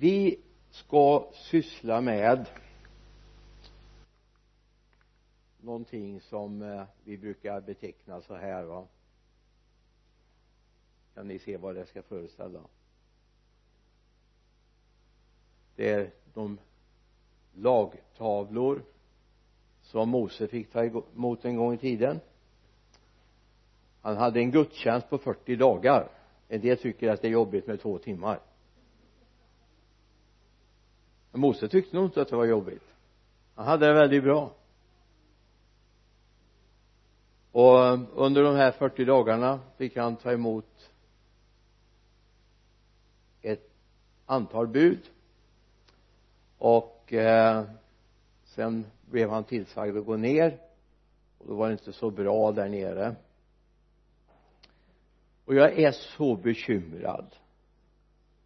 vi ska syssla med någonting som eh, vi brukar beteckna så här va? Kan ni se vad det ska föreställa? Det är de lagtavlor som Mose fick ta emot en gång i tiden. Han hade en gudstjänst på 40 dagar. En del tycker att det är jobbigt med två timmar. Mose tyckte nog inte att det var jobbigt. Han hade det väldigt bra. Och eh, under de här 40 dagarna fick han ta emot ett antal bud. Och eh, sen blev han tillsagd att gå ner. Och då var det inte så bra där nere. Och jag är så bekymrad.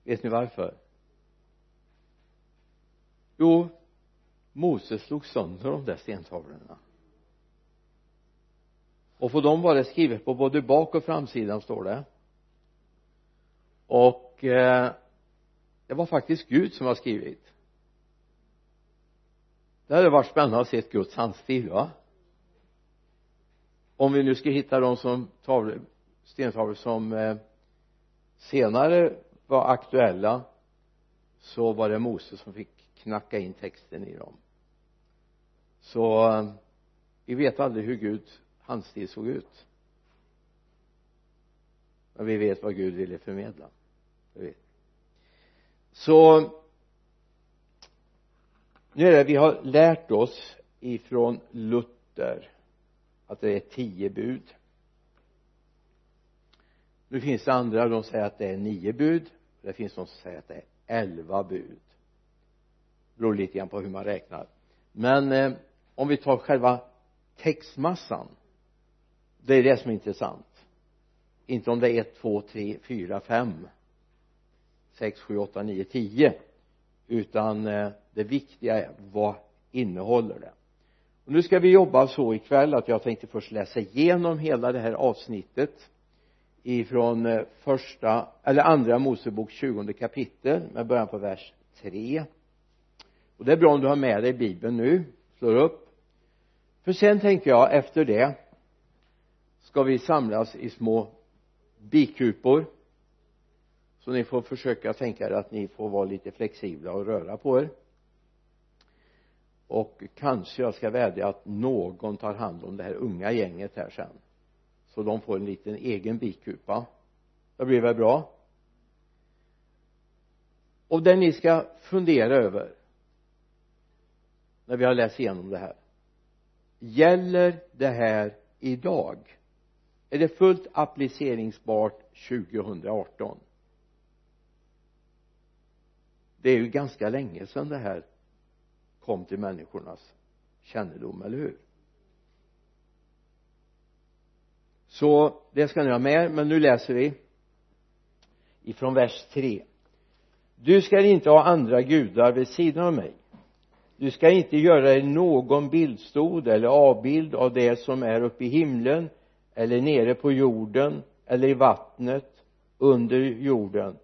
Vet ni varför? Jo Moses slog sönder de där stentavlorna. Och på dem var det skrivet på både bak och framsidan står det. Och eh, det var faktiskt Gud som har skrivit. Det hade varit spännande att se ett Guds handstil va? Om vi nu ska hitta de som tavlor, stentavlor som eh, senare var aktuella så var det Moses som fick knacka in texten i dem. Så eh, vi vet aldrig hur Gud handstil såg ut. Men vi vet vad Gud ville förmedla. Så nu är det vi har lärt oss ifrån Luther att det är tio bud. Nu finns det andra de säger att det är nio bud. Det finns de som säger att det är elva bud beror lite grann på hur man räknar. Men eh, om vi tar själva textmassan det är det som är intressant. Inte om det är ett, två, tre, fyra, fem sex, sju, åtta, nio, tio utan eh, det viktiga är vad innehåller det. Och nu ska vi jobba så ikväll att jag tänkte först läsa igenom hela det här avsnittet ifrån eh, första eller andra Mosebok 20 kapitel med början på vers 3 och det är bra om du har med dig bibeln nu slår upp. För sen tänker jag efter det ska vi samlas i små bikupor så ni får försöka tänka er att ni får vara lite flexibla och röra på er. Och kanske jag ska vädja att någon tar hand om det här unga gänget här sen så de får en liten egen bikupa det blir väl bra. Och det ni ska fundera över när vi har läst igenom det här. Gäller det här idag? Är det fullt appliceringsbart 2018 det är ju ganska länge sedan det här kom till människornas kännedom, eller hur? Så det ska ni ha med men nu läser vi ifrån vers 3 du ska inte ha andra gudar vid sidan av mig du ska inte göra dig någon bildstod eller avbild av det som är uppe i himlen eller nere på jorden eller i vattnet under jorden.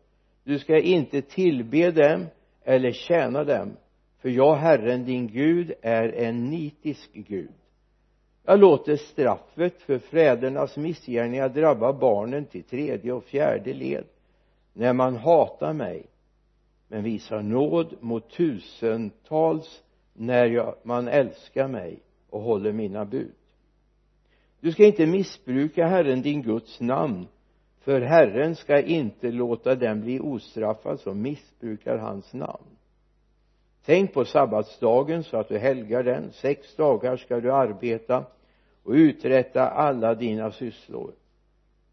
Du ska inte tillbe dem eller tjäna dem för jag herren din Gud är en nitisk Gud. Jag låter straffet för fädernas missgärningar drabba barnen till tredje och fjärde led. När man hatar mig men visar nåd mot tusentals när jag, man älskar mig och håller mina bud. Du ska inte missbruka Herren din Guds namn för Herren ska inte låta den bli ostraffad som missbrukar hans namn. Tänk på sabbatsdagen så att du helgar den. Sex dagar ska du arbeta och uträtta alla dina sysslor.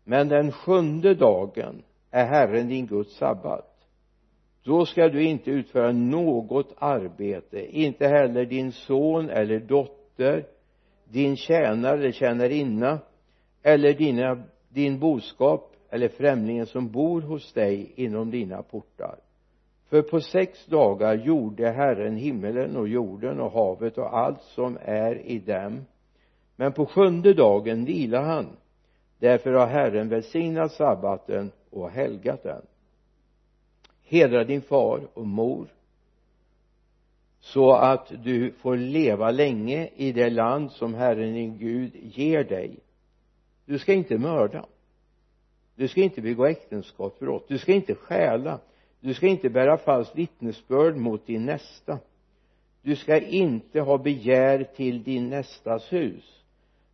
Men den sjunde dagen är Herren din Guds sabbat då ska du inte utföra något arbete. Inte heller din son eller dotter din tjänare eller tjänarinna eller dina, din boskap eller främlingen som bor hos dig inom dina portar. För på sex dagar gjorde Herren himmelen och jorden och havet och allt som är i dem. Men på sjunde dagen vilar han. Därför har Herren välsignat sabbaten och helgat den hedra din far och mor så att du får leva länge i det land som Herren din Gud ger dig. Du ska inte mörda. Du ska inte begå äktenskapsbrott du ska inte stjäla. Du ska inte bära falskt vittnesbörd mot din nästa. Du ska inte ha begär till din nästas hus.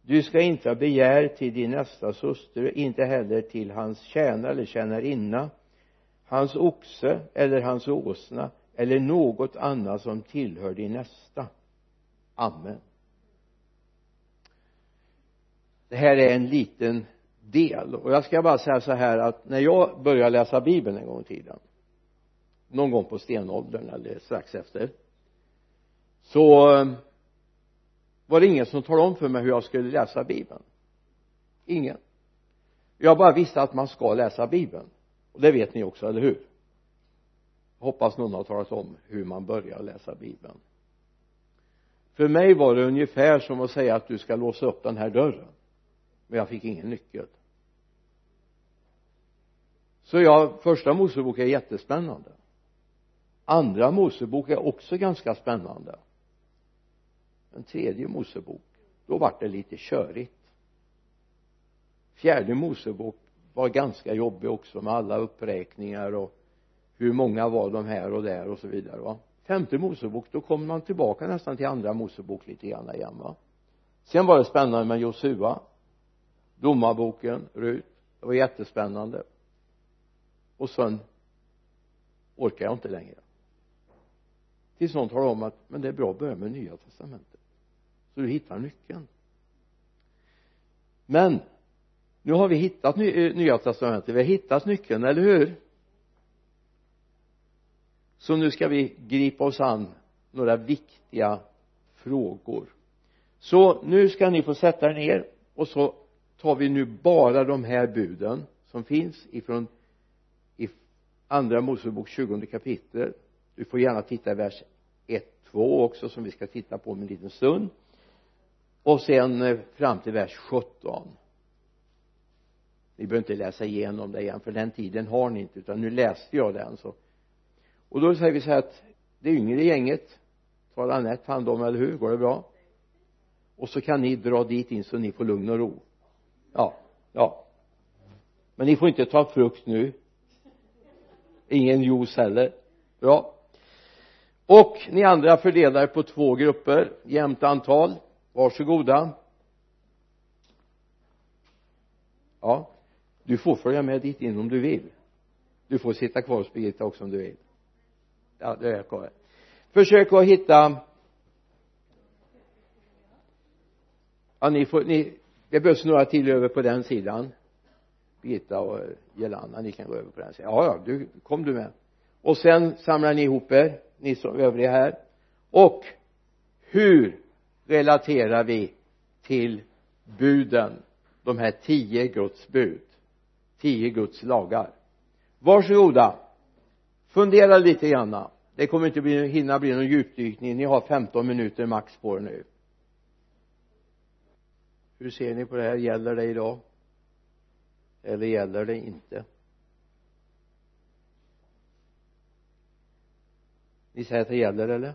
Du ska inte ha begär till din nästas hustru inte heller till hans tjänare eller tjänarinna hans oxe eller hans åsna eller något annat som tillhör din nästa. Amen. Det här är en liten del. Och jag ska bara säga så här att när jag började läsa bibeln en gång i tiden någon gång på stenåldern eller strax efter så eh, var det ingen som talade om för mig hur jag skulle läsa bibeln. Ingen. Jag bara visste att man ska läsa bibeln och det vet ni också, eller hur? Hoppas någon har talat om hur man börjar läsa bibeln. För mig var det ungefär som att säga att du ska låsa upp den här dörren. Men jag fick ingen nyckel. Så ja, första Mosebok är jättespännande. Andra Mosebok är också ganska spännande. Den tredje Mosebok då vart det lite körigt. Fjärde Mosebok var ganska jobbig också med alla uppräkningar och hur många var de här och där och så vidare va. Femte Mosebok då kommer man tillbaka nästan till andra Mosebok lite grann igen va. Sen var det spännande med Josua domarboken, Rut. Det var jättespännande. Och sen orkar jag inte längre. Tills någon talar om att men det är bra att börja med nya testamentet. Så du hittar nyckeln. Men nu har vi hittat ny, eh, nya testamentet. Vi har hittat nyckeln, eller hur? Så nu ska vi gripa oss an några viktiga frågor. Så nu ska ni få sätta er ner och så tar vi nu bara de här buden som finns ifrån i andra Mosebok 20 kapitel. Du får gärna titta i vers 1, 2 också som vi ska titta på om en liten stund. Och sen eh, fram till vers 17 ni behöver inte läsa igenom det igen för den tiden har ni inte utan nu läste jag den så. Och då säger vi så här att det yngre gänget. Tar Anette hand om, eller hur, går det bra? Och så kan ni dra dit in så ni får lugn och ro. Ja, ja. Men ni får inte ta frukt nu. Ingen juice heller. Bra. Och ni andra fördelar på två grupper jämnt antal. Varsågoda. Ja du får följa med dit in om du vill. Du får sitta kvar hos Birgitta också om du vill. Ja det är kvar försök att hitta ja ni får ni det behövs några till över på den sidan. Birgitta och Jelana ni kan gå över på den sidan. Ja ja du kom du med. Och sen samlar ni ihop er ni som övriga här. Och hur relaterar vi till buden? De här tio Guds bud tio Guds lagar. Varsågoda. Fundera lite grann. Det kommer inte bli, hinna bli någon djupdykning. Ni har 15 minuter max på er nu. Hur ser ni på det här? Gäller det idag? Eller gäller det inte? Ni säger att det gäller eller?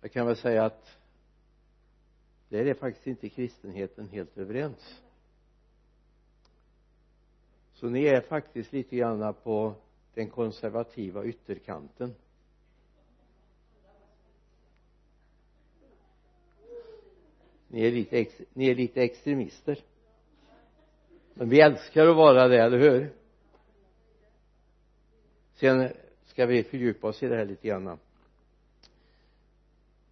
Jag kan väl säga att där är faktiskt inte kristenheten helt överens så ni är faktiskt lite grann på den konservativa ytterkanten. Ni är lite ni är lite extremister. Men vi älskar att vara det, eller hur? Sen ska vi fördjupa oss i det här lite grann.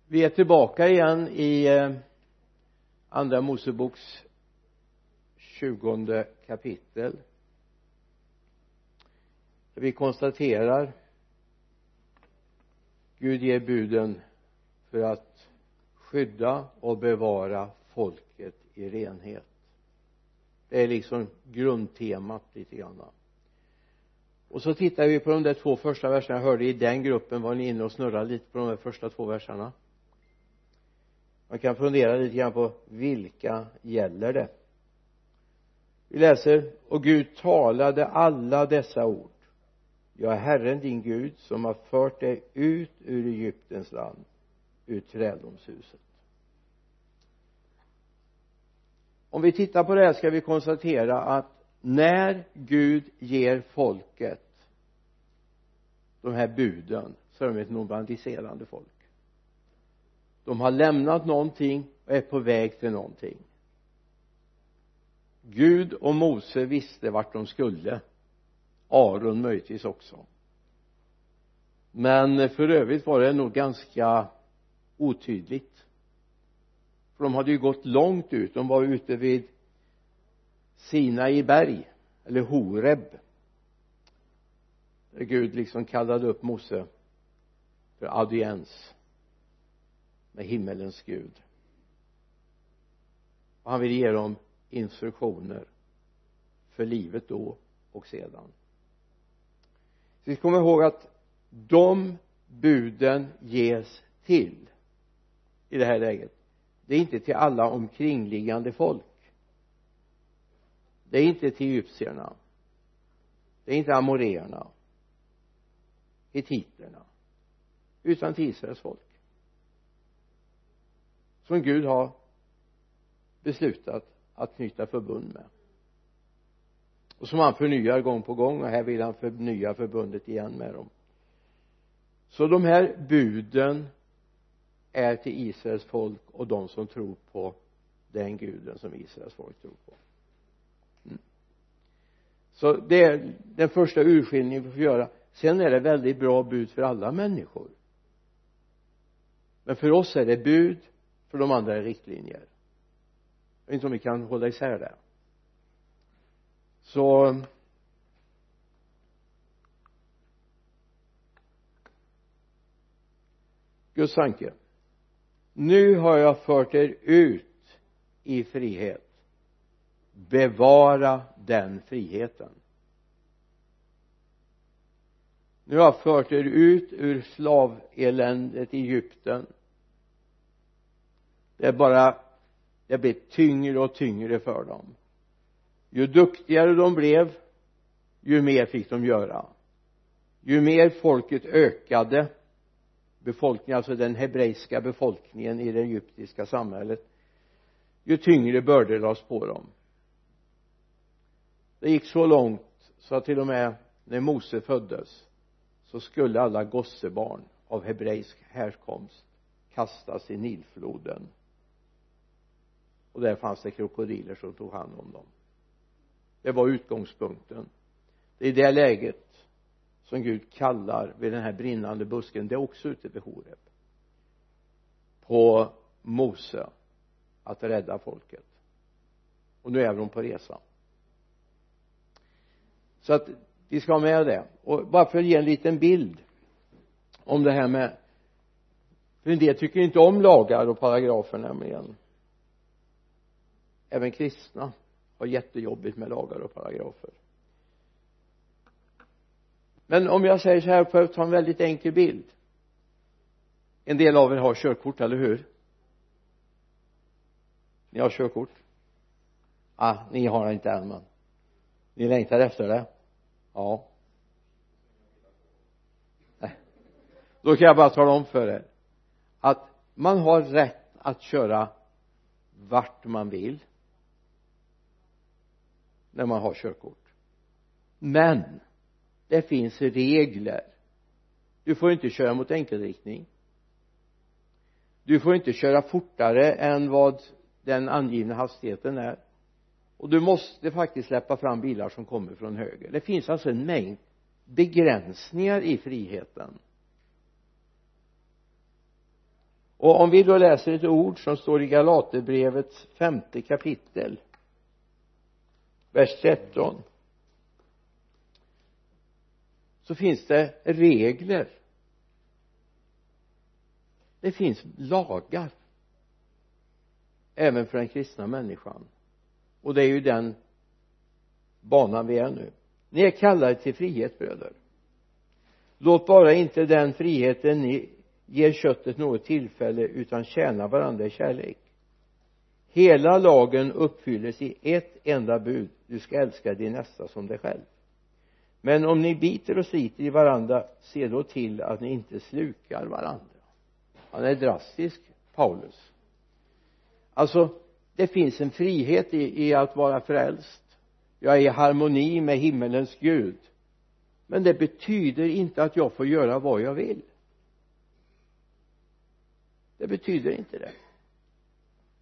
Vi är tillbaka igen i eh, andra Moseboks tjugonde kapitel vi konstaterar Gud ger buden för att skydda och bevara folket i renhet. Det är liksom grundtemat lite grann. Och så tittar vi på de där två första verserna. Jag hörde i den gruppen var ni inne och snurrade lite på de där första två verserna. Man kan fundera lite grann på vilka gäller det? Vi läser och Gud talade alla dessa ord jag är Herren din Gud som har fört dig ut ur Egyptens land ur trädomshuset om vi tittar på det här ska vi konstatera att när Gud ger folket de här buden så är de ett normaliserande folk. De har lämnat någonting och är på väg till någonting. Gud och Mose visste vart de skulle. Aron möjligtvis också. Men för övrigt var det nog ganska otydligt. För de hade ju gått långt ut. De var ute vid Sinai berg eller Horeb där Gud liksom kallade upp Mose för audiens med himmelens Gud. Och han ville ge dem instruktioner för livet då och sedan vi ska komma ihåg att de buden ges till i det här läget. Det är inte till alla omkringliggande folk. Det är inte till egyptierna. Det är inte amoreerna hittiterna utan till Israels folk som Gud har beslutat att knyta förbund med och som han förnyar gång på gång och här vill han förnya förbundet igen med dem. Så de här buden är till Israels folk och de som tror på den guden som Israels folk tror på. Mm. så det är den första urskiljningen vi får göra. Sen är det väldigt bra bud för alla människor. Men för oss är det bud för de andra är riktlinjer. Jag vet inte om vi kan hålla isär det så Guds tanke. Nu har jag fört er ut i frihet. Bevara den friheten. Nu har jag fört er ut ur slaveländet i Egypten. Det är bara det blir tyngre och tyngre för dem ju duktigare de blev ju mer fick de göra. Ju mer folket ökade befolkningen, alltså den hebreiska befolkningen i det egyptiska samhället ju tyngre bördor lades på dem. Det gick så långt så att till och med när Mose föddes så skulle alla gossebarn av hebreisk härkomst kastas i Nilfloden. Och där fanns det krokodiler som tog hand om dem det var utgångspunkten. Det är i det läget som Gud kallar vid den här brinnande busken. Det är också ute vid Horeb. På Mose att rädda folket. Och nu är de på resa. Så att vi ska ha med det. Och bara för att ge en liten bild om det här med för en del tycker inte om lagar och paragrafer nämligen. Även kristna har jättejobbigt med lagar och paragrafer. Men om jag säger så här för att ta en väldigt enkel bild? En del av er har körkort, eller hur? Ni har körkort? Ah, ni har det inte än men ni längtar efter det. Ja. Nej. då kan jag bara tala om för er att man har rätt att köra vart man vill när man har körkort. Men det finns regler. Du får inte köra mot enkelriktning. Du får inte köra fortare än vad den angivna hastigheten är. Och du måste faktiskt släppa fram bilar som kommer från höger. Det finns alltså en mängd begränsningar i friheten. Och om vi då läser ett ord som står i Galaterbrevets femte kapitel vers 13 så finns det regler. Det finns lagar även för den kristna människan. Och det är ju den banan vi är nu. Ni är kallade till frihet bröder. Låt bara inte den friheten ni ger köttet något tillfälle utan tjäna varandra i kärlek hela lagen uppfylles i ett enda bud. Du ska älska din nästa som dig själv. Men om ni biter och sliter i varandra se då till att ni inte slukar varandra. Han är drastisk Paulus. Alltså det finns en frihet i, i att vara frälst. Jag är i harmoni med himmelens Gud. Men det betyder inte att jag får göra vad jag vill. Det betyder inte det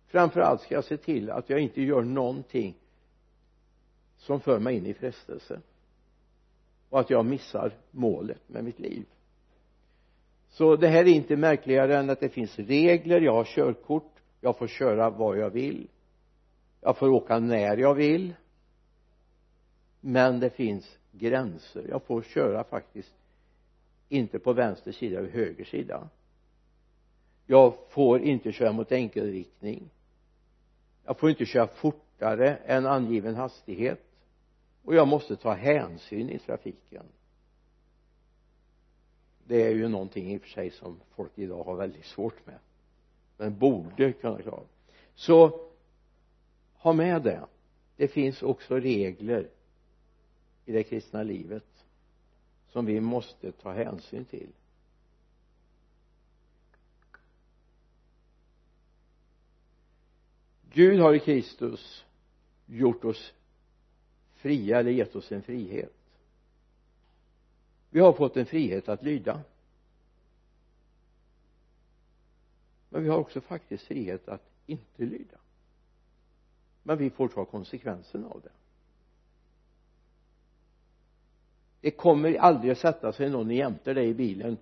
framförallt ska jag se till att jag inte gör någonting som för mig in i frestelse. Och att jag missar målet med mitt liv. Så det här är inte märkligare än att det finns regler. Jag har körkort. Jag får köra vad jag vill. Jag får åka när jag vill. Men det finns gränser. Jag får köra faktiskt inte på vänster sida och höger sida. Jag får inte köra mot enkelriktning jag får inte köra fortare än angiven hastighet. Och jag måste ta hänsyn i trafiken. Det är ju någonting i och för sig som folk idag har väldigt svårt med. Men borde kunna klara så ha med det. Det finns också regler i det kristna livet som vi måste ta hänsyn till. Gud har i Kristus gjort oss fria eller gett oss en frihet. Vi har fått en frihet att lyda. Men vi har också faktiskt frihet att inte lyda. Men vi får ta konsekvenserna av det. Det kommer aldrig att sätta sig någon jämte dig i bilen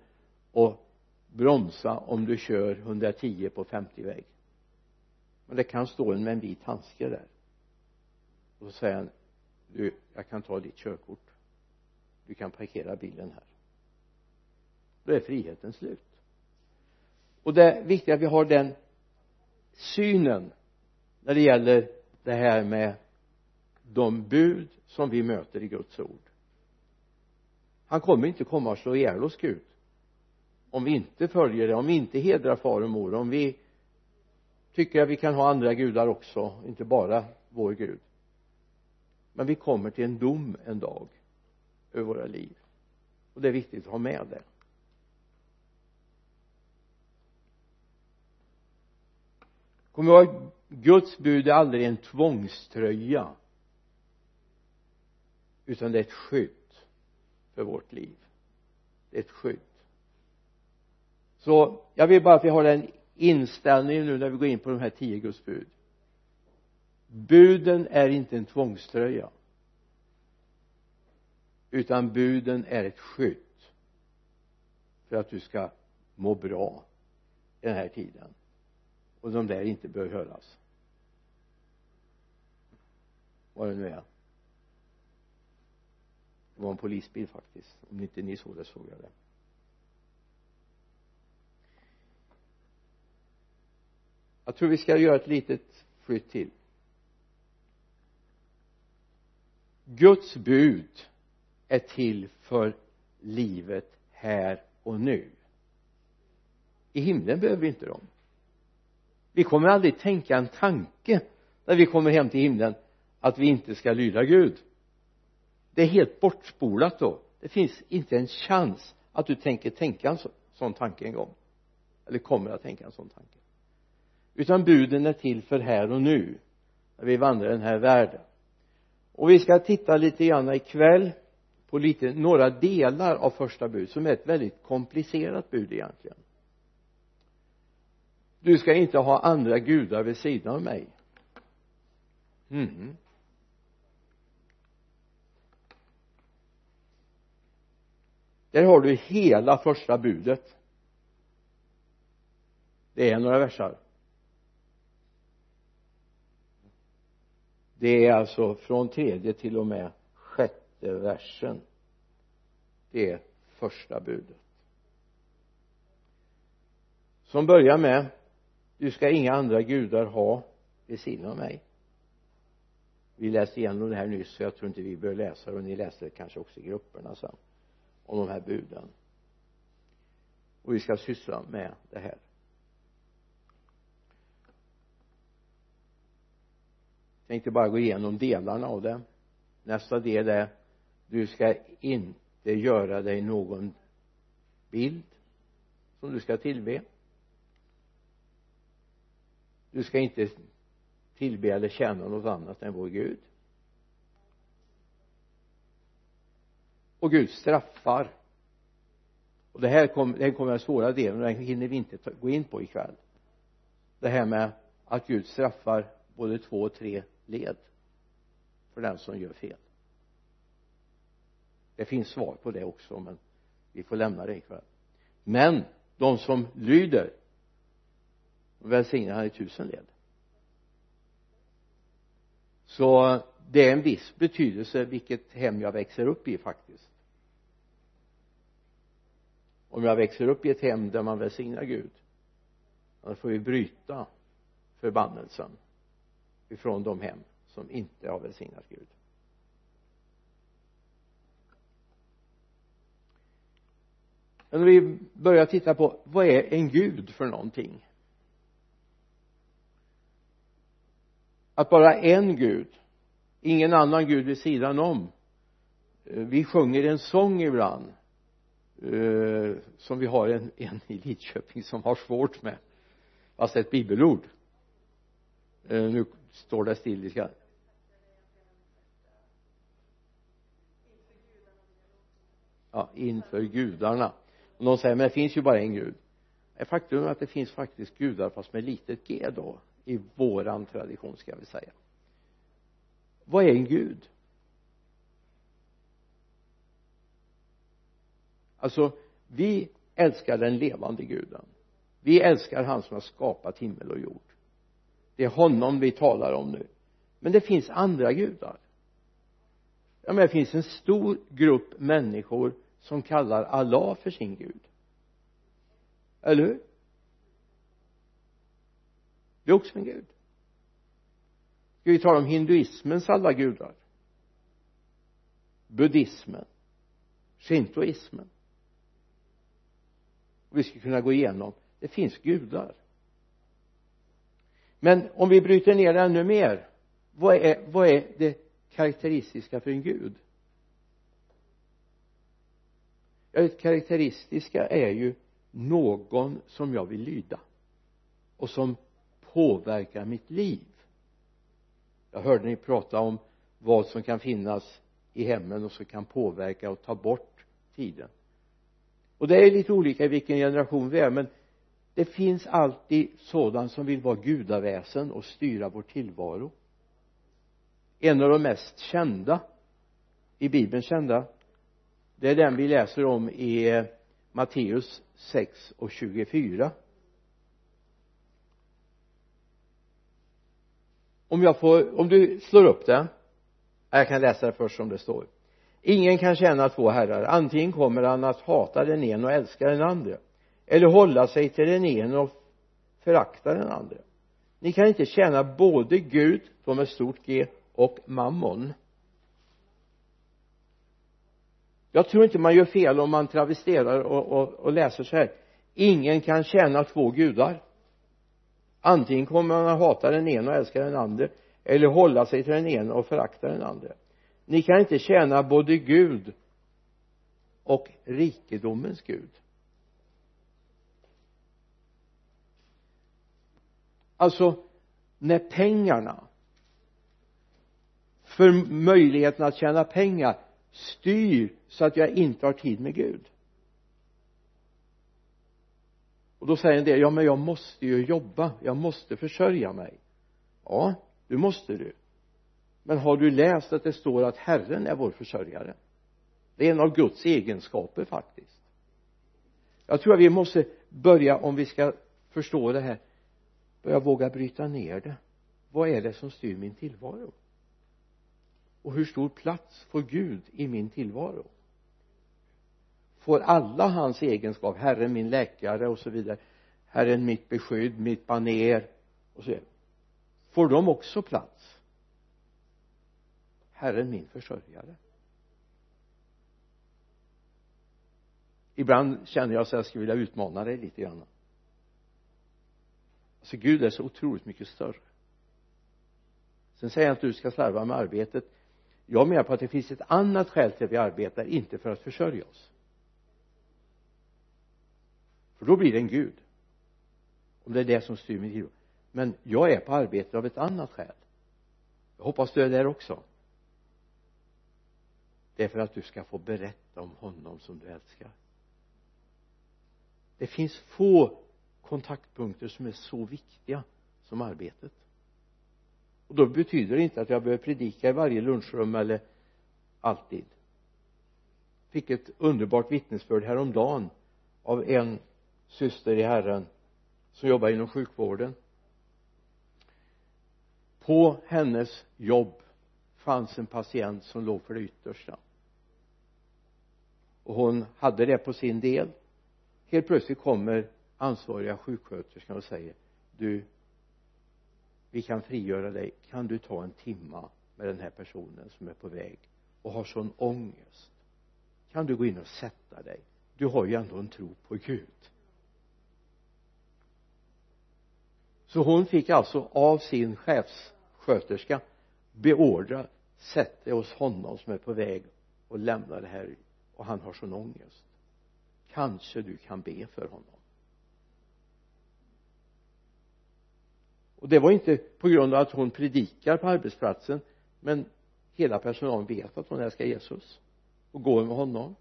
och bromsa om du kör 110 på 50-väg men det kan stå en med en vit handske där. Och så säger han du jag kan ta ditt körkort. Du kan parkera bilen här. Då är friheten slut. Och det är viktigt att vi har den synen när det gäller det här med de bud som vi möter i Guds ord. Han kommer inte komma och slå ihjäl oss Gud om vi inte följer det, om vi inte hedrar far och mor, om vi tycker att vi kan ha andra gudar också, inte bara vår Gud. Men vi kommer till en dom en dag över våra liv. Och det är viktigt att ha med det. Kom ihåg Guds bud är aldrig en tvångströja utan det är ett skydd för vårt liv. Det är ett skydd. Så jag vill bara att vi har den inställningen nu när vi går in på de här tio Guds bud. Buden är inte en tvångströja utan buden är ett skydd för att du ska må bra i den här tiden. Och de där inte bör höras. Vad det nu är. Det var en polisbil faktiskt om inte ni såg det såg jag det. Jag tror vi ska göra ett litet flytt till. Guds bud är till för livet här och nu. I himlen behöver vi inte dem. Vi kommer aldrig tänka en tanke när vi kommer hem till himlen att vi inte ska lyda Gud. Det är helt bortspolat då. Det finns inte en chans att du tänker tänka en sån tanke en gång. Eller kommer att tänka en sån tanke utan buden är till för här och nu när vi vandrar den här världen. Och vi ska titta lite grann ikväll på lite några delar av första bud som är ett väldigt komplicerat bud egentligen. Du ska inte ha andra gudar vid sidan av mig. Mm. där har du hela första budet. Det är några versar. Det är alltså från tredje till och med sjätte versen. Det är första budet. Som börjar med du ska inga andra gudar ha vid sidan av mig. Vi läste igenom det här nyss så jag tror inte vi behöver läsa det. Och ni läste det kanske också i grupperna sen om de här buden. Och vi ska syssla med det här. Tänkte bara gå igenom delarna av det. Nästa del är du ska inte göra dig någon bild som du ska tillbe. Du ska inte tillbe eller tjäna något annat än vår Gud. Och Gud straffar. Och det här kommer det kommer den svåra delen och den hinner vi inte gå in på ikväll. Det här med att Gud straffar både två och tre led för den som gör fel. Det finns svar på det också men vi får lämna det ikväll. Men de som lyder välsignar han i tusen led. Så det är en viss betydelse vilket hem jag växer upp i faktiskt. Om jag växer upp i ett hem där man välsignar Gud då får vi bryta förbannelsen ifrån de hem som inte har välsignat Gud. Men om vi börjar titta på vad är en gud för någonting? Att bara en gud ingen annan gud vid sidan om. Eh, vi sjunger en sång ibland eh, som vi har en, en i Lidköping som har svårt med. Fast det är ett bibelord. Eh, nu står det still i ska ja inför gudarna. Och någon säger men det finns ju bara en gud. Faktum är att det finns faktiskt gudar fast med litet g då i våran tradition ska vi säga. Vad är en gud? Alltså vi älskar den levande guden. Vi älskar han som har skapat himmel och jord det är honom vi talar om nu. Men det finns andra gudar. Ja men det finns en stor grupp människor som kallar Allah för sin gud. Eller hur? Det är också en gud. Ska vi tala om hinduismens alla gudar? Buddhismen. Shintoismen. Vi ska kunna gå igenom. Det finns gudar men om vi bryter ner det ännu mer vad är, vad är det karaktäristiska för en gud? Ja det karaktäristiska är ju någon som jag vill lyda och som påverkar mitt liv. Jag hörde ni prata om vad som kan finnas i hemmen och som kan påverka och ta bort tiden. Och det är lite olika i vilken generation vi är men det finns alltid sådant som vill vara gudaväsen och styra vår tillvaro. En av de mest kända i bibeln kända det är den vi läser om i Matteus 6 och 24 om jag får, om du slår upp den jag kan läsa det först som det står. Ingen kan tjäna två herrar. Antingen kommer han att hata den ene och älska den andra eller hålla sig till den ene och förakta den andra ni kan inte tjäna både Gud, då med stort G, och mammon. Jag tror inte man gör fel om man travesterar och, och, och läser så här. Ingen kan tjäna två gudar. Antingen kommer man att hata den ena och älska den andra eller hålla sig till den ena och förakta den andra ni kan inte tjäna både Gud och rikedomens Gud. Alltså när pengarna för möjligheten att tjäna pengar styr så att jag inte har tid med Gud. Och då säger en del ja men jag måste ju jobba jag måste försörja mig. Ja du måste du. Men har du läst att det står att Herren är vår försörjare? Det är en av Guds egenskaper faktiskt. Jag tror att vi måste börja om vi ska förstå det här börja våga bryta ner det. Vad är det som styr min tillvaro? Och hur stor plats får Gud i min tillvaro? Får alla hans egenskaper Herren min läkare och så vidare Herren mitt beskydd, mitt baner och så vidare får de också plats? Herren min försörjare. Ibland känner jag så jag skulle vilja utmana dig lite grann alltså Gud är så otroligt mycket större. Sen säger jag inte att du ska slarva med arbetet. Jag menar på att det finns ett annat skäl till att vi arbetar inte för att försörja oss. För då blir det en gud. Om det är det som styr mitt liv. Men jag är på arbete av ett annat skäl. Jag hoppas du är där också. Det är för att du ska få berätta om honom som du älskar. Det finns få kontaktpunkter som är så viktiga som arbetet. Och då betyder det inte att jag behöver predika i varje lunchrum eller alltid. Fick ett underbart vittnesbörd häromdagen av en syster i herren som jobbar inom sjukvården. På hennes jobb fanns en patient som låg för det yttersta. Och hon hade det på sin del. Helt plötsligt kommer ansvariga sjuksköterskan och säger du vi kan frigöra dig. Kan du ta en timma med den här personen som är på väg och har sån ångest? Kan du gå in och sätta dig? Du har ju ändå en tro på Gud. Så hon fick alltså av sin chefssköterska beordra sätt dig hos honom som är på väg och lämna det här och han har sån ångest. Kanske du kan be för honom. Och det var inte på grund av att hon predikar på arbetsplatsen men hela personalen vet att hon älskar Jesus och går med honom.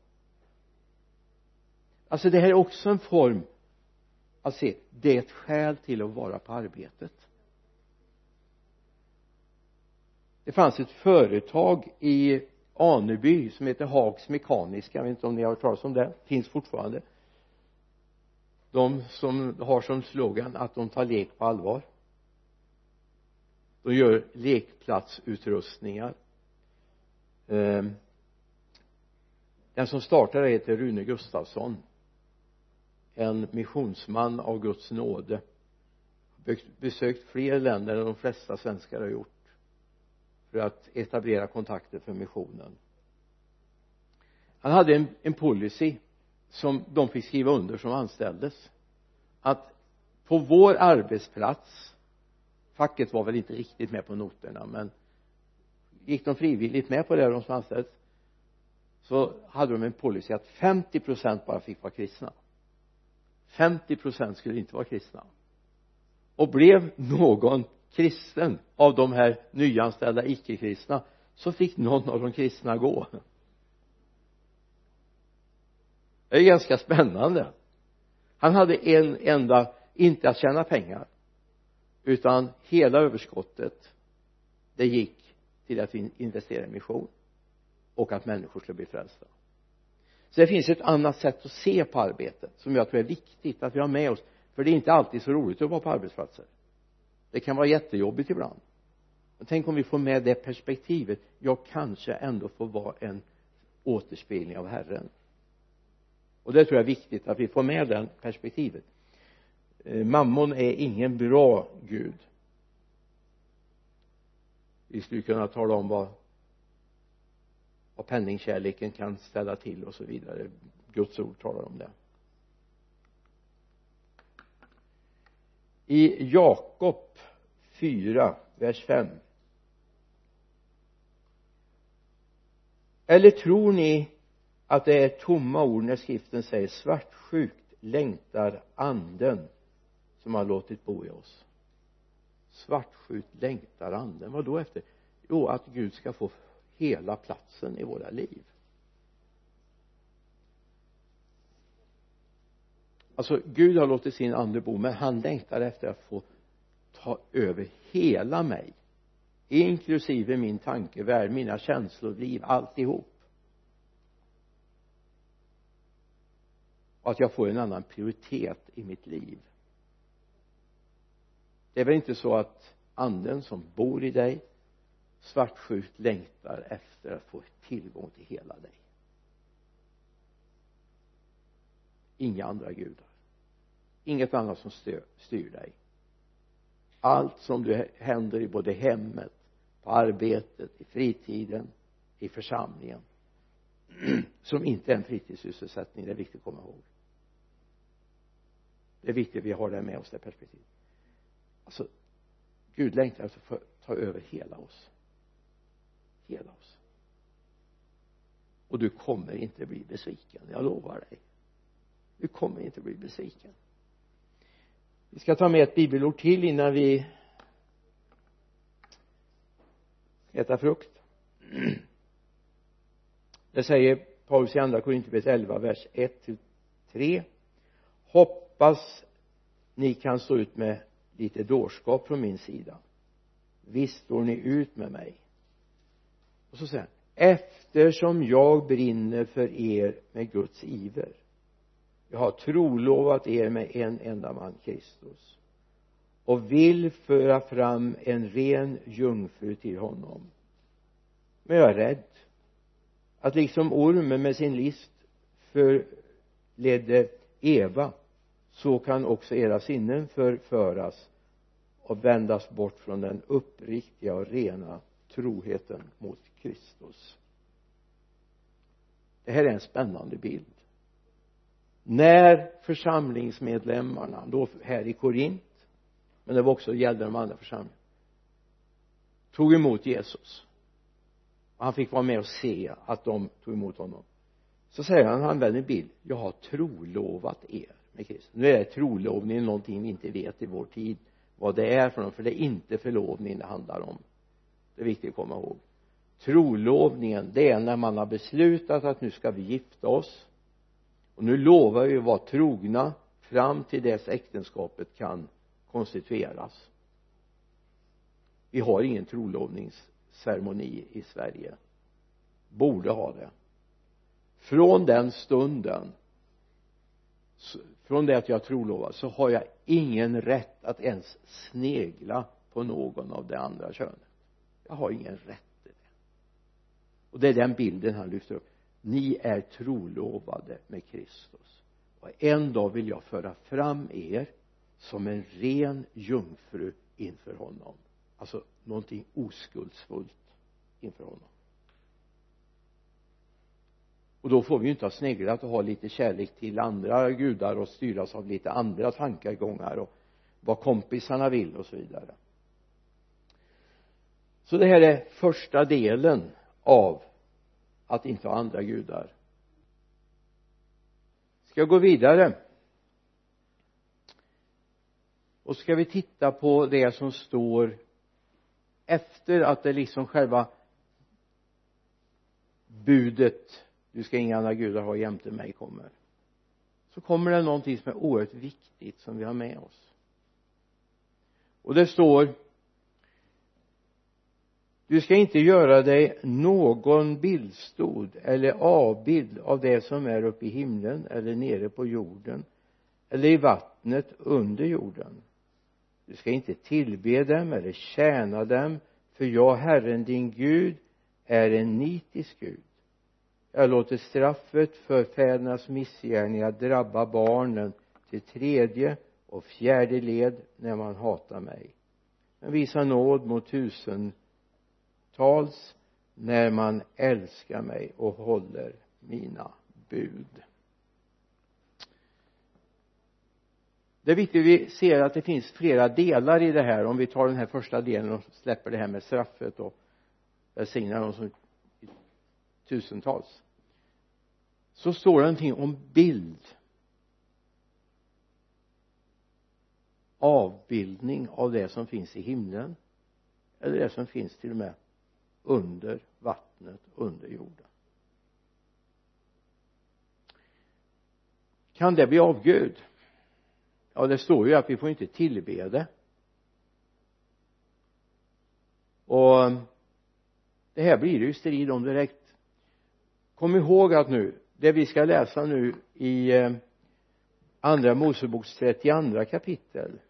Alltså det här är också en form att se det är ett skäl till att vara på arbetet. Det fanns ett företag i Aneby som heter Hags Mekaniska. Jag vet inte om ni har hört talas om det. Finns fortfarande. De som har som slogan att de tar lek på allvar de gör lekplatsutrustningar. Ehm, den som startade heter Rune Gustafsson. En missionsman av Guds nåde. Besökt fler länder än de flesta svenskar har gjort för att etablera kontakter för missionen. Han hade en, en policy som de fick skriva under som anställdes. Att på vår arbetsplats facket var väl inte riktigt med på noterna men gick de frivilligt med på det de som anställdes så hade de en policy att 50 procent bara fick vara kristna. 50 procent skulle inte vara kristna. Och blev någon kristen av de här nyanställda icke-kristna så fick någon av de kristna gå. Det är ganska spännande. Han hade en enda inte att tjäna pengar utan hela överskottet det gick till att investera i mission och att människor skulle bli frälsta. Så det finns ett annat sätt att se på arbetet som jag tror är viktigt att vi har med oss. För det är inte alltid så roligt att vara på arbetsplatser. Det kan vara jättejobbigt ibland. Men tänk om vi får med det perspektivet. Jag kanske ändå får vara en återspegling av Herren. Och det tror jag är viktigt att vi får med det perspektivet. Eh, mammon är ingen bra gud. Vi skulle kunna tala om vad vad penningkärleken kan ställa till och så vidare. Guds ord talar om det. I Jakob 4 vers 5 eller tror ni att det är tomma ord när skriften säger svartsjukt längtar anden som har låtit bo i oss. Svartsjukt längtar anden. Vad då efter? Jo att Gud ska få hela platsen i våra liv. Alltså Gud har låtit sin ande bo men han längtar efter att få ta över hela mig inklusive min tankevärld, mina känslor, liv, alltihop. Och att jag får en annan prioritet i mitt liv det är väl inte så att anden som bor i dig svartsjukt längtar efter att få tillgång till hela dig? Inga andra gudar. Inget annat som styr, styr dig. Allt som du händer i både hemmet på arbetet, i fritiden, i församlingen som inte är en fritidssysselsättning det är viktigt att komma ihåg. Det är viktigt att vi har det med oss det perspektivet alltså Gud längtar efter att få ta över hela oss. Hela oss. Och du kommer inte bli besviken jag lovar dig. Du kommer inte bli besviken. Vi ska ta med ett bibelord till innan vi äta frukt. Det säger Paulus i andra Korinthierbrevet 11 vers 1 till 3 hoppas ni kan stå ut med lite dårskap från min sida. Visst står ni ut med mig. Och så säger han eftersom jag brinner för er med Guds iver. Jag har trolovat er med en enda man Kristus och vill föra fram en ren jungfru till honom. Men jag är rädd att liksom ormen med sin list förledde Eva så kan också era sinnen förföras och vändas bort från den uppriktiga och rena troheten mot Kristus. Det här är en spännande bild. När församlingsmedlemmarna då här i Korint men det var också gällde de andra församlingarna tog emot Jesus och han fick vara med och se att de tog emot honom så säger han, han använder en bild. Jag har trolovat er med Kristus nu är trolovningen någonting vi inte vet i vår tid vad det är för något för det är inte förlovning det handlar om. Det är viktigt att komma ihåg. Trolovningen det är när man har beslutat att nu ska vi gifta oss. Och nu lovar vi att vara trogna fram till dess äktenskapet kan konstitueras. Vi har ingen trolovningsceremoni i Sverige. Borde ha det. Från den stunden från det att jag trolovad så har jag ingen rätt att ens snegla på någon av det andra könet. Jag har ingen rätt till det. Och det är den bilden han lyfter upp. Ni är trolovade med Kristus. Och en dag vill jag föra fram er som en ren jungfru inför honom. Alltså någonting oskuldsfullt inför honom och då får vi ju inte ha sneglat och ha lite kärlek till andra gudar och styras av lite andra tankegångar och vad kompisarna vill och så vidare. Så det här är första delen av att inte ha andra gudar. Ska jag gå vidare? Och ska vi titta på det som står efter att det liksom själva budet du ska inga andra gudar ha jämte mig kommer. Så kommer det någonting som är oerhört viktigt som vi har med oss. Och det står du ska inte göra dig någon bildstod eller avbild av det som är uppe i himlen eller nere på jorden eller i vattnet under jorden. Du ska inte tillbe dem eller tjäna dem för jag Herren din Gud är en nitisk Gud jag låter straffet för fädernas missgärningar drabba barnen till tredje och fjärde led när man hatar mig. Men visar nåd mot tusentals när man älskar mig och håller mina bud. Det är viktigt att vi ser att det finns flera delar i det här. Om vi tar den här första delen och släpper det här med straffet och välsignar dem som tusentals. Så står det någonting om bild. Avbildning av det som finns i himlen eller det som finns till och med under vattnet under jorden. Kan det bli avgud ja det står ju att vi får inte tillbe det. Och eh, det här blir det ju strid om direkt kom ihåg att nu det vi ska läsa nu i eh, andra moseboks 32 kapitel.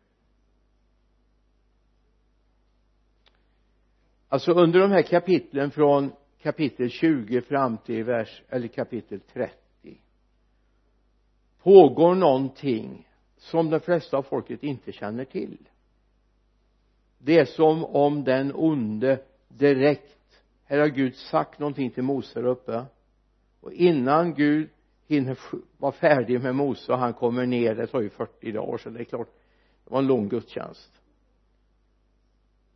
Alltså under de här kapitlen från kapitel 20 fram till vers eller kapitel 30 pågår någonting som de flesta av folket inte känner till. Det är som om den onde direkt här har Gud sagt någonting till Mose där uppe och innan Gud hinner vara färdig med Mose och han kommer ner det tar ju 40 dagar så det är klart det var en lång gudstjänst.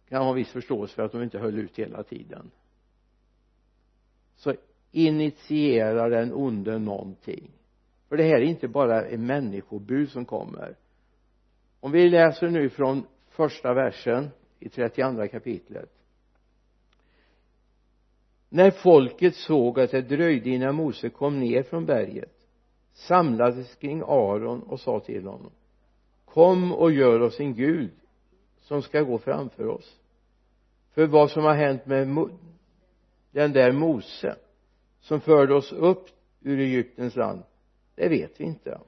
Kan ha viss förståelse för att de inte höll ut hela tiden. Så initierar den onde någonting. För det här är inte bara en människobud som kommer. Om vi läser nu från första versen i 32 kapitlet när folket såg att det dröjde innan Mose kom ner från berget samlades kring Aron och sa till honom kom och gör oss en gud som ska gå framför oss. För vad som har hänt med den där Mose som förde oss upp ur Egyptens land det vet vi inte.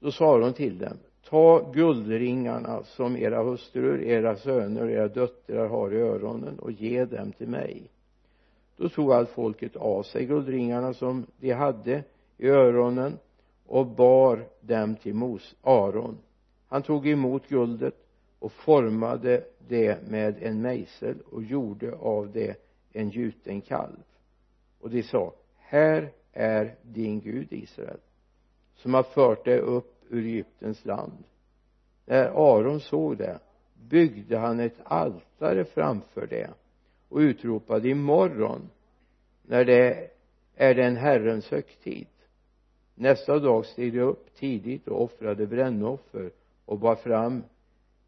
Då sa Aron till dem ta guldringarna som era hustrur, era söner och era döttrar har i öronen och ge dem till mig då tog allt folket av sig guldringarna som de hade i öronen och bar dem till Mos Aron. Han tog emot guldet och formade det med en mejsel och gjorde av det en gjuten kalv. Och de sa här är din Gud Israel som har fört dig upp ur Egyptens land. När Aron såg det byggde han ett altare framför det och utropade imorgon när det är den Herrens högtid. Nästa dag steg de upp tidigt och offrade brännoffer och bar fram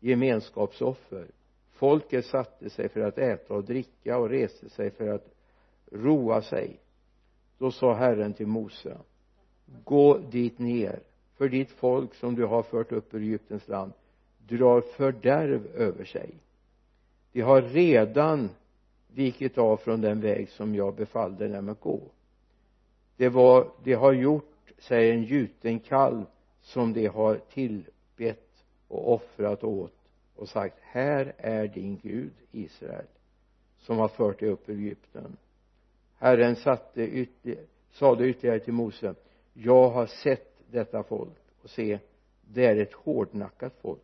gemenskapsoffer. Folket satte sig för att äta och dricka och reste sig för att roa sig. Då sa Herren till Mose gå dit ner för ditt folk som du har fört upp ur Egyptens land drar fördärv över sig. De har redan vikit av från den väg som jag befallde dem att gå. Det var de har gjort sig en gjuten kalv som de har tillbett och offrat åt och sagt här är din Gud Israel som har fört dig upp ur Egypten. Herren satte ytterligare, sade ytterligare till Mose jag har sett detta folk och se det är ett hårdnackat folk.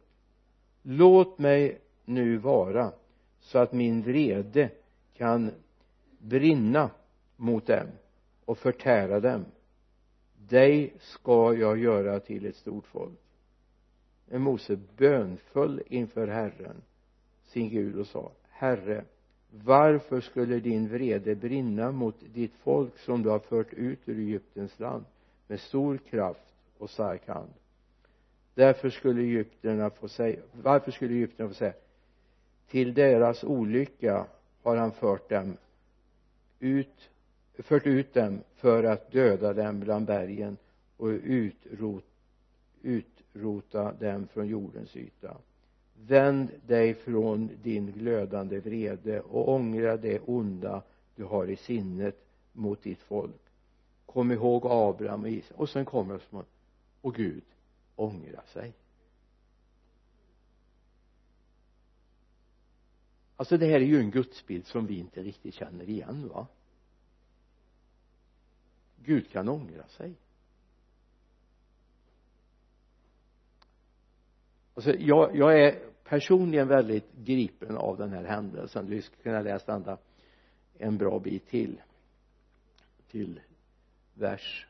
Låt mig nu vara så att min vrede kan brinna mot dem och förtära dem. Dig ska jag göra till ett stort folk. Men Mose bönföll inför Herren sin Gud och sa Herre varför skulle din vrede brinna mot ditt folk som du har fört ut ur Egyptens land med stor kraft och stark hand? Därför skulle egyptierna få säga varför skulle egyptierna få säga till deras olycka har han fört dem ut fört ut dem för att döda dem bland bergen och utrot, utrota dem från jordens yta. Vänd dig från din glödande vrede och ångra det onda du har i sinnet mot ditt folk. Kom ihåg Abraham och Isak och sen kommer det som och Gud ångra sig. Alltså det här är ju en gudsbild som vi inte riktigt känner igen va? Gud kan ångra sig. Alltså jag, jag är personligen väldigt gripen av den här händelsen. Du skulle kunna läsa ända en bra bit till till vers.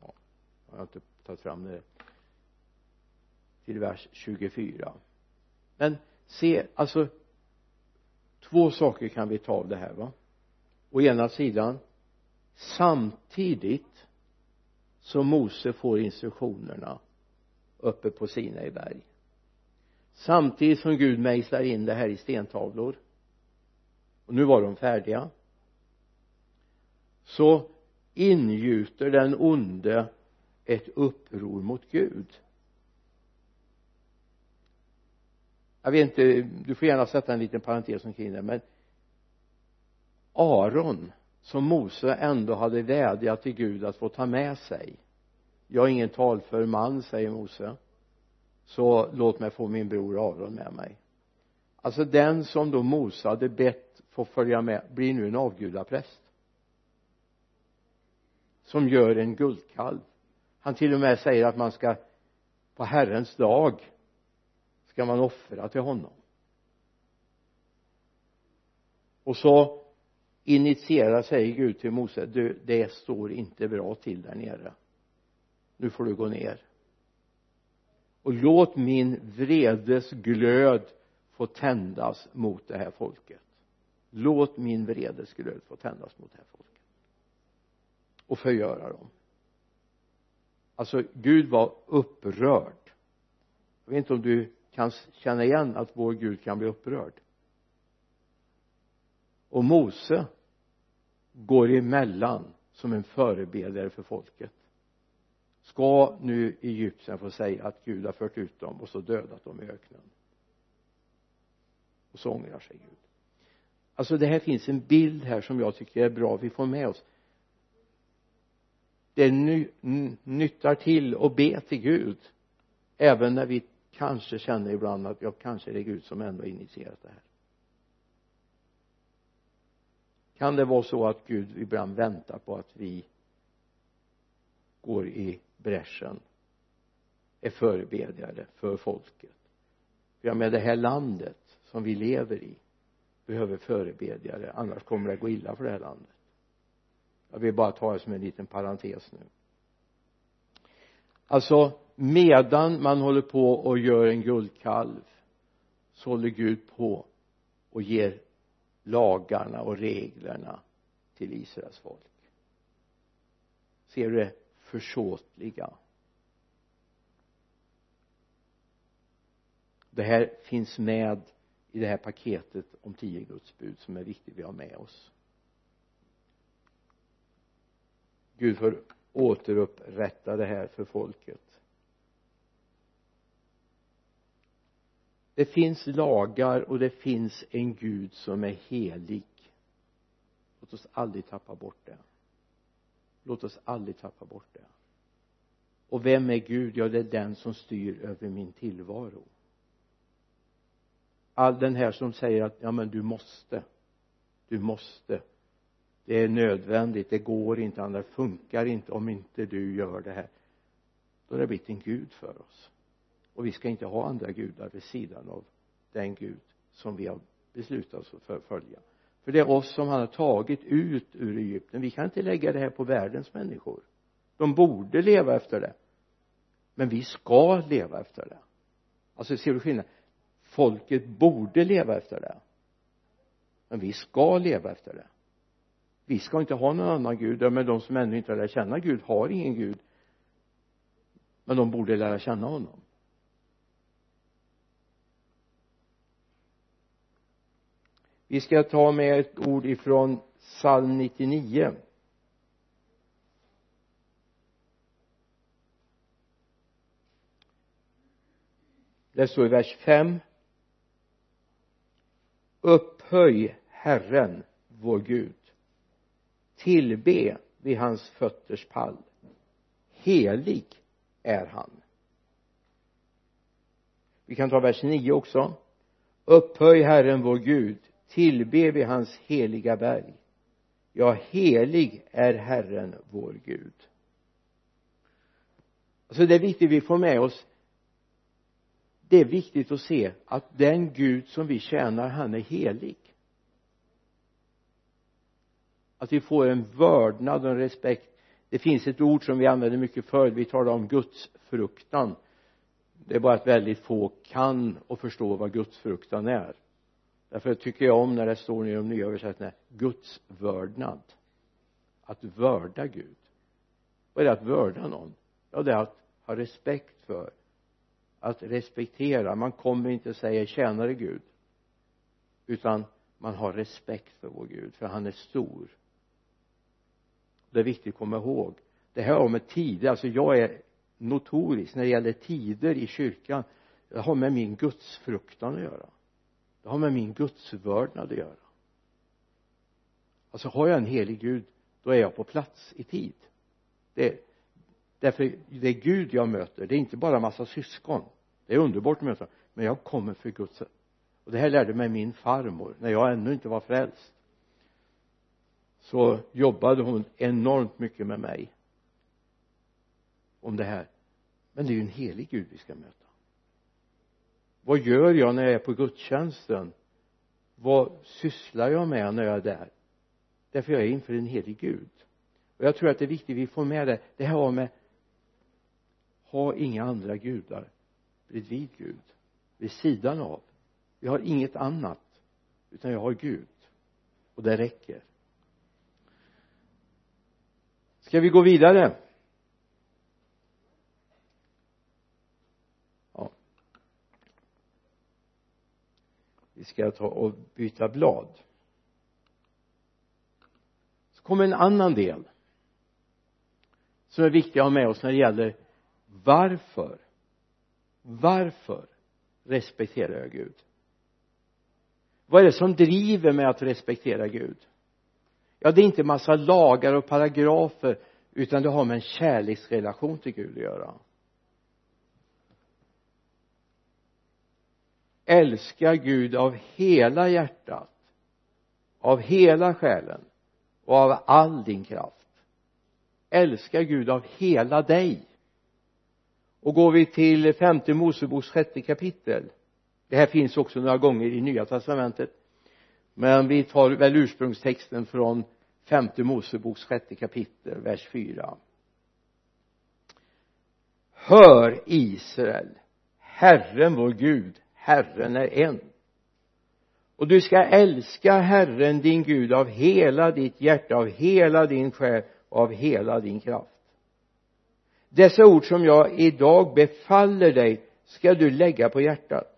Ja, jag har inte tagit fram det. Till vers 24 men se alltså två saker kan vi ta av det här va? Å ena sidan samtidigt som Mose får instruktionerna uppe på Sinai berg. Samtidigt som Gud mejslar in det här i stentavlor. Och nu var de färdiga. Så ingjuter den onde ett uppror mot Gud. Jag vet inte du får gärna sätta en liten parentes omkring det men Aron som Mose ändå hade vädjat till Gud att få ta med sig. Jag är ingen talför man säger Mose. Så låt mig få min bror Aron med mig. Alltså den som då Mose hade bett få följa med blir nu en avgudapräst. Som gör en guldkalv. Han till och med säger att man ska på Herrens dag ska man offra till honom. Och så initierar säger Gud till Mose du det står inte bra till där nere. Nu får du gå ner. Och låt min vredes glöd få tändas mot det här folket. Låt min vredesglöd få tändas mot det här folket. Och förgöra dem. Alltså Gud var upprörd. Jag vet inte om du kan känna igen att vår Gud kan bli upprörd. Och Mose går emellan som en förebedjare för folket. Ska nu Egypten få säga att Gud har fört ut dem och så dödat dem i öknen? Och så ångrar sig Gud. Alltså det här finns en bild här som jag tycker är bra vi får med oss. Det ny, nyttar till att be till Gud även när vi kanske känner ibland att ja, kanske är det Gud som ändå initierat det här. Kan det vara så att Gud ibland väntar på att vi går i bräschen är förebedjare för folket? För jag med det här landet som vi lever i behöver förebedjare annars kommer det att gå illa för det här landet. Jag vill bara ta det som en liten parentes nu. Alltså medan man håller på och gör en guldkalv så håller Gud på och ger lagarna och reglerna till Israels folk. Ser du det försåtliga? Det här finns med i det här paketet om tio Guds bud som är viktigt vi har med oss. Gud får återupprätta det här för folket. Det finns lagar och det finns en Gud som är helig. Låt oss aldrig tappa bort det. Låt oss aldrig tappa bort det. Och vem är Gud? Ja det är den som styr över min tillvaro. All den här som säger att ja men du måste du måste. Det är nödvändigt det går inte annars funkar inte om inte du gör det här. Då har det blivit en gud för oss och vi ska inte ha andra gudar vid sidan av den gud som vi har beslutat oss för att följa. För det är oss som han har tagit ut ur Egypten. Vi kan inte lägga det här på världens människor. De borde leva efter det. Men vi ska leva efter det. Alltså ser du skillnaden? Folket borde leva efter det. Men vi ska leva efter det. Vi ska inte ha någon annan gud men de som ännu inte har lärt känna Gud har ingen gud. Men de borde lära känna honom. Vi ska ta med ett ord ifrån psalm 99 det står i vers 5 upphöj Herren vår Gud. Tillbe vid hans fötters pall. Helig är han. Vi kan ta vers 9 också. Upphöj Herren vår Gud tillbe vi hans heliga berg. Ja helig är Herren vår Gud. Alltså det är viktigt vi får med oss det är viktigt att se att den Gud som vi tjänar han är helig. Att vi får en vördnad och en respekt. Det finns ett ord som vi använder mycket förr. Vi talar om gudsfruktan. Det är bara att väldigt få kan och förstår vad gudsfruktan är därför tycker jag om när det står i de nya översättningarna Guds vördnad. Att vörda Gud. Vad är det att vörda någon? Ja det är att ha respekt för. Att respektera. Man kommer inte och säger tjänare Gud. Utan man har respekt för vår Gud för han är stor. Det är viktigt att komma ihåg. Det här har med tider alltså jag är notorisk när det gäller tider i kyrkan. Det har med min gudsfruktan att göra det har med min gudsvördnad att göra. Alltså har jag en helig gud då är jag på plats i tid. Det därför det är Gud jag möter. Det är inte bara massa syskon. Det är underbart att möta. Men jag kommer för Guds och det här lärde mig min farmor när jag ännu inte var frälst. Så jobbade hon enormt mycket med mig om det här. Men det är ju en helig Gud vi ska möta vad gör jag när jag är på gudstjänsten? Vad sysslar jag med när jag är där? Därför jag är inför en helig Gud. Och jag tror att det är viktigt vi får med det. Det här har med ha inga andra gudar bredvid Gud vid sidan av. Vi har inget annat utan jag har Gud. Och det räcker. Ska vi gå vidare? Ska ta och byta blad. Så kommer en annan del som är viktig att ha med oss när det gäller varför. Varför respekterar jag Gud? Vad är det som driver mig att respektera Gud? Ja det är inte massa lagar och paragrafer utan det har med en kärleksrelation till Gud att göra. Älska Gud av hela hjärtat av hela själen och av all din kraft. Älska Gud av hela dig. Och går vi till femte Moseboks sjätte kapitel det här finns också några gånger i nya testamentet men vi tar väl ursprungstexten från femte Moseboks sjätte kapitel vers 4 hör Israel Herren vår Gud Herren är en. Och du ska älska Herren din Gud av hela ditt hjärta av hela din själ och av hela din kraft. Dessa ord som jag idag befaller dig ska du lägga på hjärtat.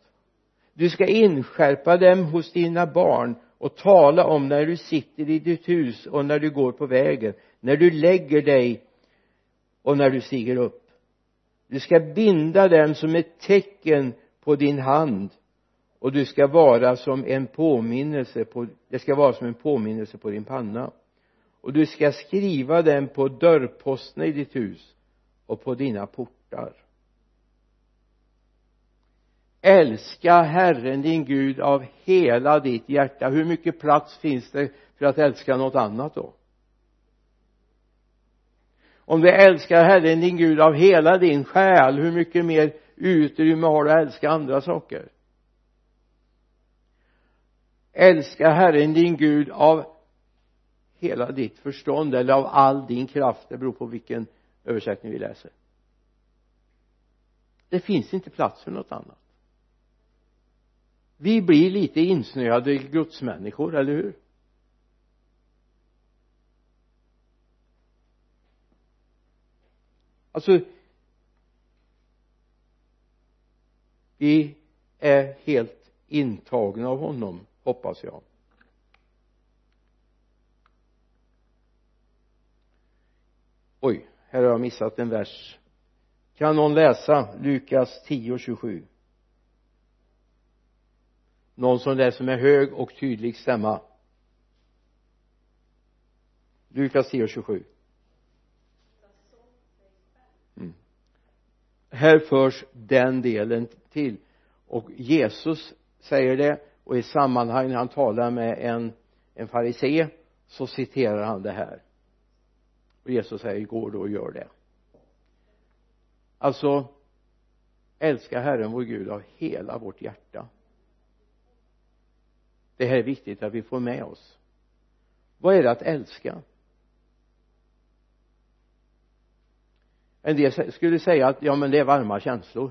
Du ska inskärpa dem hos dina barn och tala om när du sitter i ditt hus och när du går på vägen när du lägger dig och när du stiger upp. Du ska binda dem som ett tecken på din hand. Och du ska vara som en påminnelse på det ska vara som en påminnelse på din panna. Och du ska skriva den på dörrposterna i ditt hus och på dina portar. Älska Herren din Gud av hela ditt hjärta. Hur mycket plats finns det för att älska något annat då? Om du älskar Herren din Gud av hela din själ hur mycket mer utrymme har du att älska andra saker. Älska Herren din Gud av hela ditt förstånd eller av all din kraft. Det beror på vilken översättning vi läser. Det finns inte plats för något annat. Vi blir lite insnöade gudsmänniskor, eller hur? Alltså vi är helt intagna av honom hoppas jag. Oj här har jag missat en vers. Kan någon läsa Lukas 10 27 någon som läser med hög och tydlig stämma. Lukas 10 och 27 här förs den delen till. Och Jesus säger det och i sammanhang när han talar med en en farisé så citerar han det här. Och Jesus säger gå då och gör det. Alltså älska Herren vår Gud av hela vårt hjärta. Det här är viktigt att vi får med oss. Vad är det att älska? En del skulle säga att ja men det är varma känslor.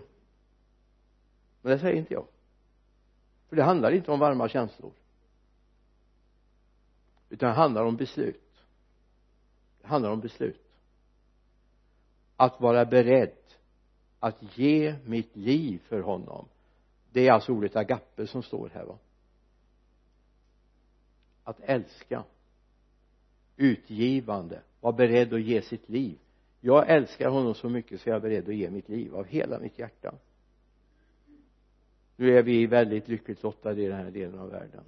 Men det säger inte jag. För det handlar inte om varma känslor. Utan det handlar om beslut. Det handlar om beslut. Att vara beredd att ge mitt liv för honom. Det är alltså ordet agape som står här va? Att älska. Utgivande. Vara beredd att ge sitt liv jag älskar honom så mycket så jag är beredd att ge mitt liv av hela mitt hjärta. Nu är vi väldigt lyckligt lottade i den här delen av världen.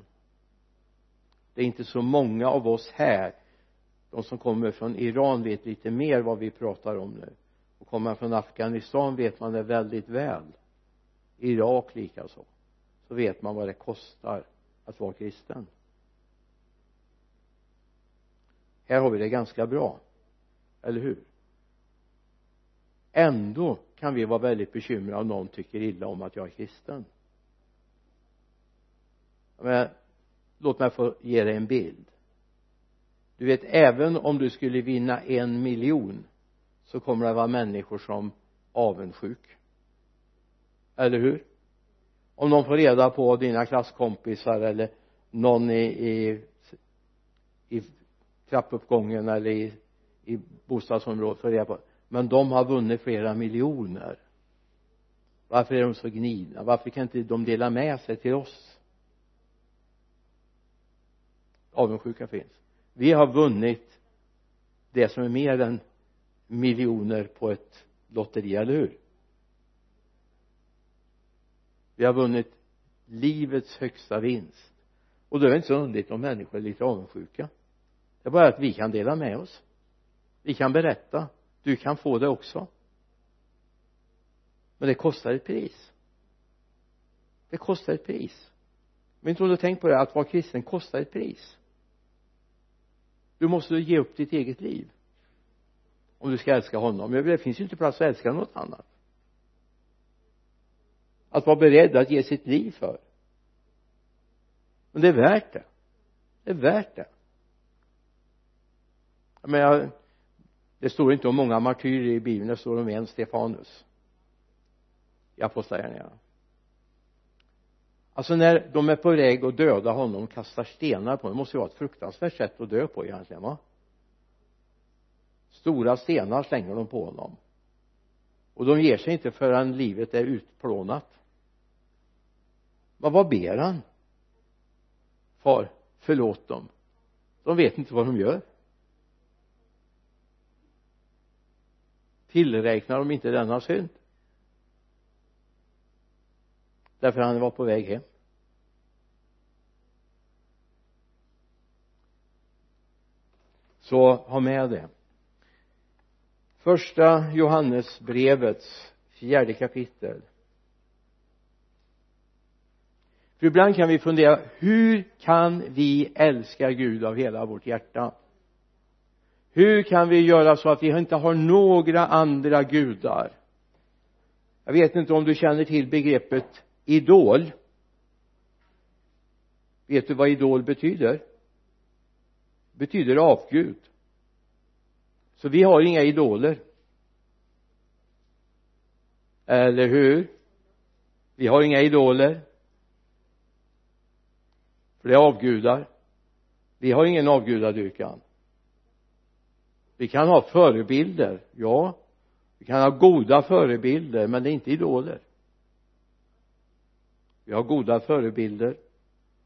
Det är inte så många av oss här. De som kommer från Iran vet lite mer vad vi pratar om nu. Och kommer man från Afghanistan vet man det väldigt väl. Irak likaså. Så vet man vad det kostar att vara kristen. Här har vi det ganska bra. Eller hur? Ändå kan vi vara väldigt bekymrade om någon tycker illa om att jag är kristen. Men låt mig få ge dig en bild. Du vet även om du skulle vinna en miljon så kommer det vara människor som avundsjuk. Eller hur? Om någon får reda på dina klasskompisar eller någon i, i i trappuppgången eller i, i bostadsområdet reda på men de har vunnit flera miljoner. Varför är de så gnidna? Varför kan inte de dela med sig till oss? Avundsjuka finns. Vi har vunnit det som är mer än miljoner på ett lotteri, eller hur? Vi har vunnit livets högsta vinst. Och då är det inte så underligt om människor är lite avundsjuka. Det är bara att vi kan dela med oss. Vi kan berätta du kan få det också. Men det kostar ett pris. Det kostar ett pris. Men inte om du tänkt på det att vara kristen kostar ett pris? Du måste ge upp ditt eget liv. Om du ska älska honom. Det finns ju inte plats att älska något annat. Att vara beredd att ge sitt liv för. Men det är värt det. Det är värt det. Jag menar det står inte om många martyrer i bibeln det står om en Stefanus. I apostlagärningarna. Alltså när de är på väg att döda honom kastar stenar på honom. Det måste ju vara ett fruktansvärt sätt att dö på egentligen va? Stora stenar slänger de på honom. Och de ger sig inte förrän livet är utplånat. Men vad ber han? Far förlåt dem. De vet inte vad de gör. Tillräknar de inte denna synd? Därför han var på väg hem. Så ha med det. Första Johannesbrevets fjärde kapitel. För ibland kan vi fundera hur kan vi älska Gud av hela vårt hjärta? Hur kan vi göra så att vi inte har några andra gudar? Jag vet inte om du känner till begreppet idol. Vet du vad idol betyder? Betyder avgud. Så vi har inga idoler. Eller hur? Vi har inga idoler. För det är avgudar. Vi har ingen avgudadyrkan vi kan ha förebilder ja. Vi kan ha goda förebilder men det är inte idoler. Vi har goda förebilder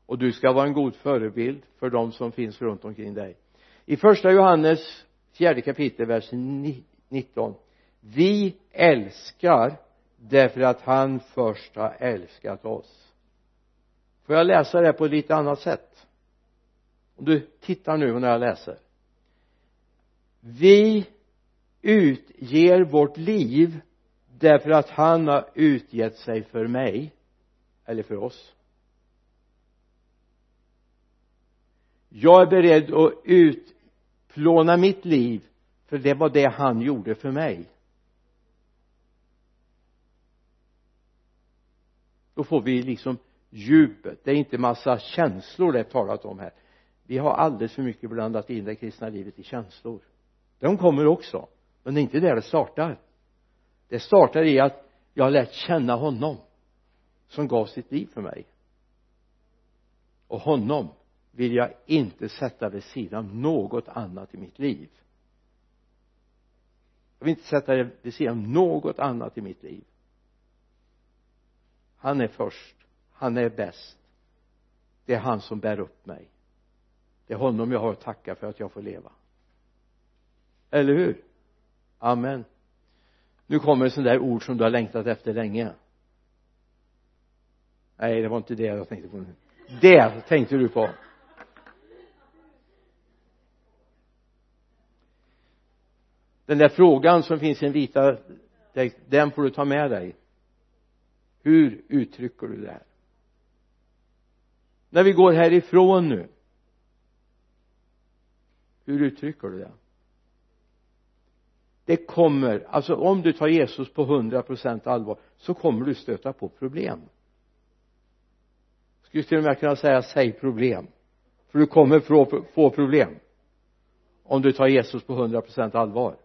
och du ska vara en god förebild för de som finns runt omkring dig. I första Johannes fjärde kapitel vers 19 vi älskar därför att han först har älskat oss. Får jag läsa det på ett lite annat sätt? Om du tittar nu när jag läser vi utger vårt liv därför att han har utgett sig för mig eller för oss. Jag är beredd att utplåna mitt liv för det var det han gjorde för mig. Då får vi liksom djupet. Det är inte massa känslor det är talat om här. Vi har alldeles för mycket blandat in det kristna livet i känslor de kommer också men det är inte där det startar. Det startar i att jag har lärt känna honom som gav sitt liv för mig. Och honom vill jag inte sätta vid sidan av något annat i mitt liv. Jag vill inte sätta det vid sidan av något annat i mitt liv. Han är först. Han är bäst. Det är han som bär upp mig. Det är honom jag har att tacka för att jag får leva eller hur? Amen. Nu kommer ett sånt där ord som du har längtat efter länge. Nej det var inte det jag tänkte på nu. Det tänkte du på. Den där frågan som finns i den vita den får du ta med dig. Hur uttrycker du det här? När vi går härifrån nu hur uttrycker du det? Det kommer alltså om du tar Jesus på hundra procent allvar så kommer du stöta på problem. Skulle till och med kunna säga säg problem. För du kommer få, problem. Om du tar Jesus på hundra procent allvar.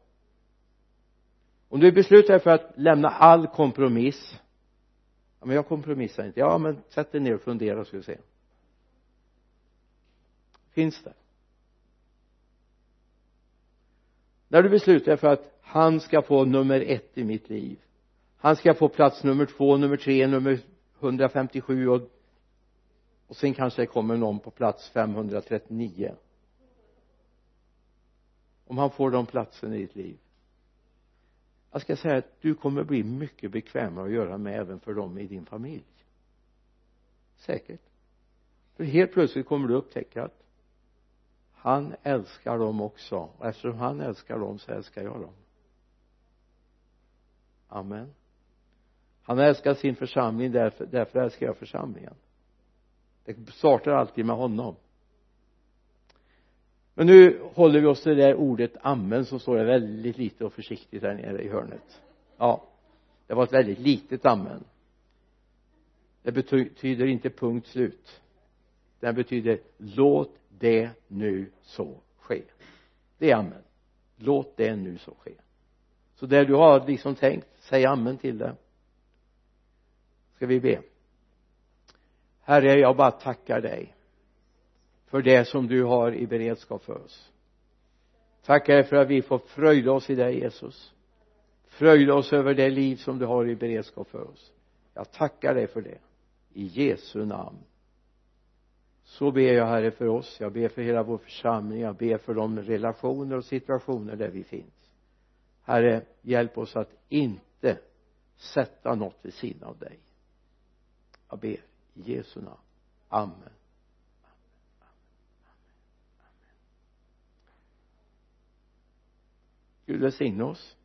Om du beslutar dig för att lämna all kompromiss. Ja men jag kompromissar inte. Ja men sätt dig ner och fundera så ska vi se. Finns det? När du beslutar dig för att han ska få nummer ett i mitt liv han ska få plats nummer två, nummer tre, nummer 157 och och sen kanske det kommer någon på plats 539 om han får de platsen i ditt liv. Jag ska säga att du kommer bli mycket bekvämare att göra med även för dem i din familj. Säkert. För helt plötsligt kommer du upptäcka att han älskar dem också. Och eftersom han älskar dem så älskar jag dem. Amen. Han älskar sin församling därför, därför älskar jag församlingen. Det startar alltid med honom. Men nu håller vi oss till det där ordet amen som står väldigt lite och försiktigt där nere i hörnet. Ja det var ett väldigt litet amen. Det betyder inte punkt slut. Den betyder låt det nu så ske det är amen. Låt det nu så ske. Så där du har liksom tänkt säg amen till det. Ska vi be? Herre jag bara tackar dig för det som du har i beredskap för oss. Tackar dig för att vi får fröjda oss i dig Jesus. Fröjda oss över det liv som du har i beredskap för oss. Jag tackar dig för det. I Jesu namn så ber jag herre för oss. Jag ber för hela vår församling. Jag ber för de relationer och situationer där vi finns. Herre hjälp oss att inte sätta något vid sidan av dig. Jag ber i Jesu namn. Amen. Gud välsigne oss.